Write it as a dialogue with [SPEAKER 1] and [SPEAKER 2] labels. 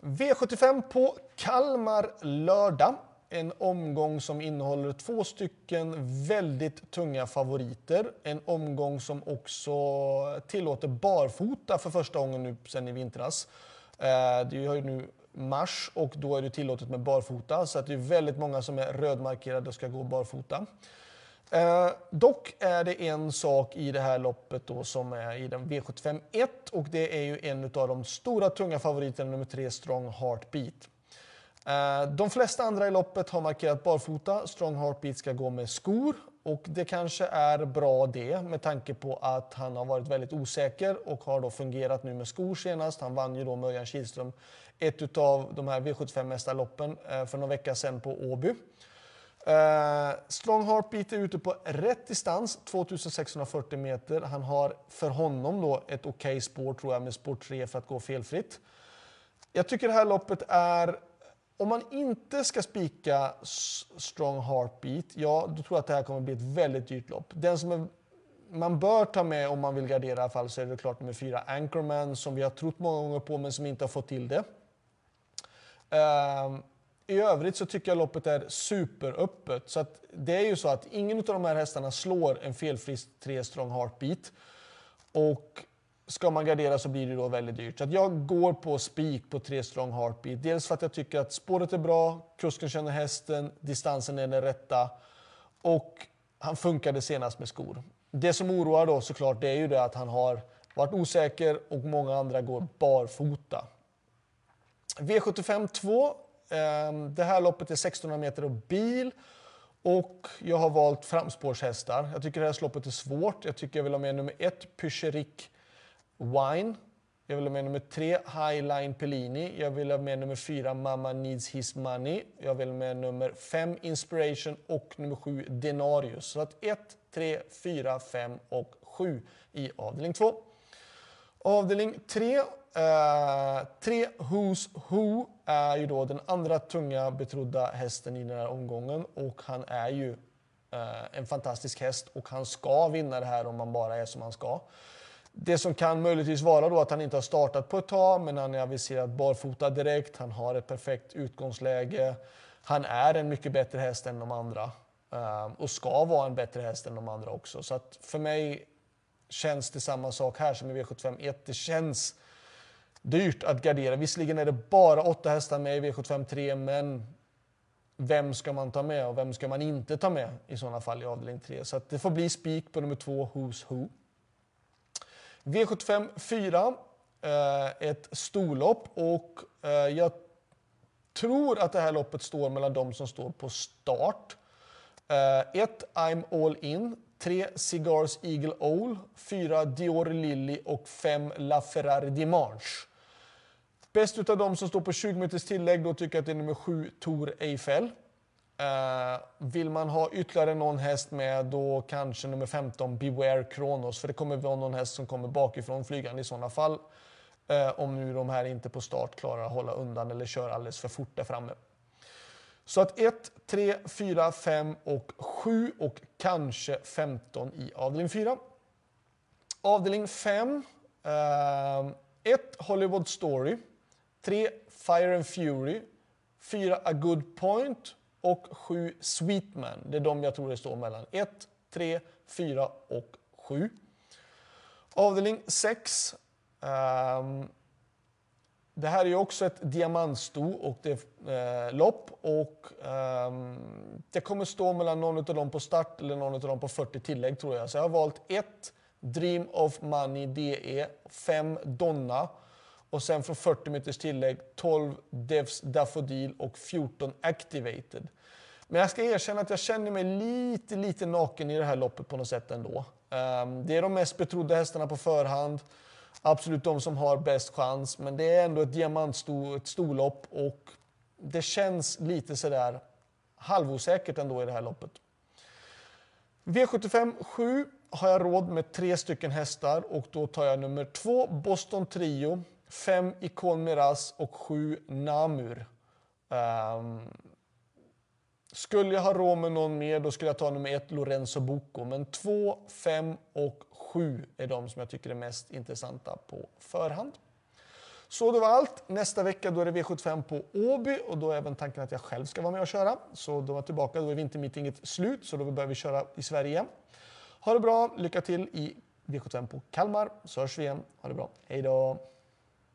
[SPEAKER 1] V75 på Kalmar lördag. En omgång som innehåller två stycken väldigt tunga favoriter. En omgång som också tillåter barfota för första gången nu sen i vintras. Eh, det är ju nu mars och då är det tillåtet med barfota så att det är väldigt många som är rödmarkerade och ska gå barfota. Eh, dock är det en sak i det här loppet då som är i den V75 1 och det är ju en av de stora tunga favoriterna, nummer 3 Strong Heartbeat. Eh, de flesta andra i loppet har markerat barfota. Strong Heartbeat ska gå med skor och det kanske är bra det med tanke på att han har varit väldigt osäker och har då fungerat nu med skor senast. Han vann ju då med Örjan Kihlström ett av de här V75-mästarloppen eh, för några veckor sedan på Åby. Uh, Strong Heartbeat är ute på rätt distans, 2640 meter. Han har för honom då ett okej okay spår tror jag med spår 3 för att gå felfritt. Jag tycker det här loppet är, om man inte ska spika Strong Heartbeat, ja då tror jag att det här kommer bli ett väldigt dyrt lopp. Den som är, man bör ta med om man vill gardera i alla fall så är det klart nummer 4 Anchorman som vi har trott många gånger på men som inte har fått till det. Uh, i övrigt så tycker jag loppet är superöppet. Så att det är ju så att ingen av de här hästarna slår en felfri 3 strong heartbeat. Och ska man gardera så blir det då väldigt dyrt. Så att jag går på spik på 3 strong heartbeat. Dels för att jag tycker att spåret är bra, kusken känner hästen, distansen är den rätta och han funkade senast med skor. Det som oroar då såklart det är ju det att han har varit osäker och många andra går barfota. V75 2 Ehm, det här loppet är 1600 meter och bil. Och jag har valt framspårshästar. Jag tycker det här loppet är svårt. Jag tycker jag vill ha med nummer ett, Pycherik Wine. Jag vill ha med nummer tre, Highline Pellini. Jag vill ha med nummer fyra, Mama Needs His Money. Jag vill ha med nummer fem, Inspiration och nummer sju, Denarius. Så att ett, tre, fyra, fem och sju i avdelning två. Avdelning tre Uh, tre Who's Who är ju då den andra tunga betrodda hästen i den här omgången och han är ju uh, en fantastisk häst och han ska vinna det här om man bara är som han ska. Det som kan möjligtvis vara då att han inte har startat på ett tag men han är aviserad barfota direkt, han har ett perfekt utgångsläge. Han är en mycket bättre häst än de andra uh, och ska vara en bättre häst än de andra också. Så att för mig känns det samma sak här som i V751. Det känns dyrt att gardera. Visserligen är det bara åtta hästar med i V75 3, men vem ska man ta med och vem ska man inte ta med i sådana fall i avdelning 3? Så det får bli spik på nummer 2, Who's Who. V75 4, eh, ett storlopp och eh, jag tror att det här loppet står mellan de som står på start. Eh, 1. I'm all in. 3. Cigars Eagle Owl. 4. Dior Lilly och 5. La Ferrari Dimanche. Bäst utav dem som står på 20 meters tillägg, då tycker jag att det är nummer 7, Tor Eiffel. Uh, vill man ha ytterligare någon häst med, då kanske nummer 15, Beware Kronos. För det kommer vara någon häst som kommer bakifrån flygande i sådana fall. Uh, om nu de här inte på start klarar att hålla undan eller kör alldeles för fort där framme. Så att 1, 3, 4, 5 och 7 och kanske 15 i avdelning 4. Avdelning 5. 1. Eh, Hollywood Story. 3. Fire and Fury. 4. A Good Point. Och 7. Sweetman. Det är de jag tror det står mellan. 1, 3, 4 och 7. Avdelning 6. Um, ehm, det här är ju också ett diamantsto och det är, eh, lopp och eh, det kommer stå mellan någon av dem på start eller någon av dem på 40 tillägg tror jag. Så jag har valt 1 Dream of Money DE, 5 Donna och sen från 40 meters tillägg 12 Devs Daffodil och 14 Activated. Men jag ska erkänna att jag känner mig lite, lite naken i det här loppet på något sätt ändå. Ehm, det är de mest betrodda hästarna på förhand. Absolut de som har bäst chans, men det är ändå ett diamantstor ett storlopp och det känns lite sådär halvosäkert ändå i det här loppet. V75 7 har jag råd med tre stycken hästar och då tar jag nummer två Boston Trio 5 Ikon Miraz och 7 Namur. Um, skulle jag ha råd med någon mer då skulle jag ta nummer 1 Lorenzo Bocco. Men 2, 5 och 7 är de som jag tycker är mest intressanta på förhand. Så det var allt. Nästa vecka då är det V75 på Åby och då är även tanken att jag själv ska vara med och köra. Så då är jag tillbaka, då är vintermeetinget slut så då börjar vi köra i Sverige igen. Ha det bra, lycka till i V75 på Kalmar så hörs vi igen. Ha det bra, hej då!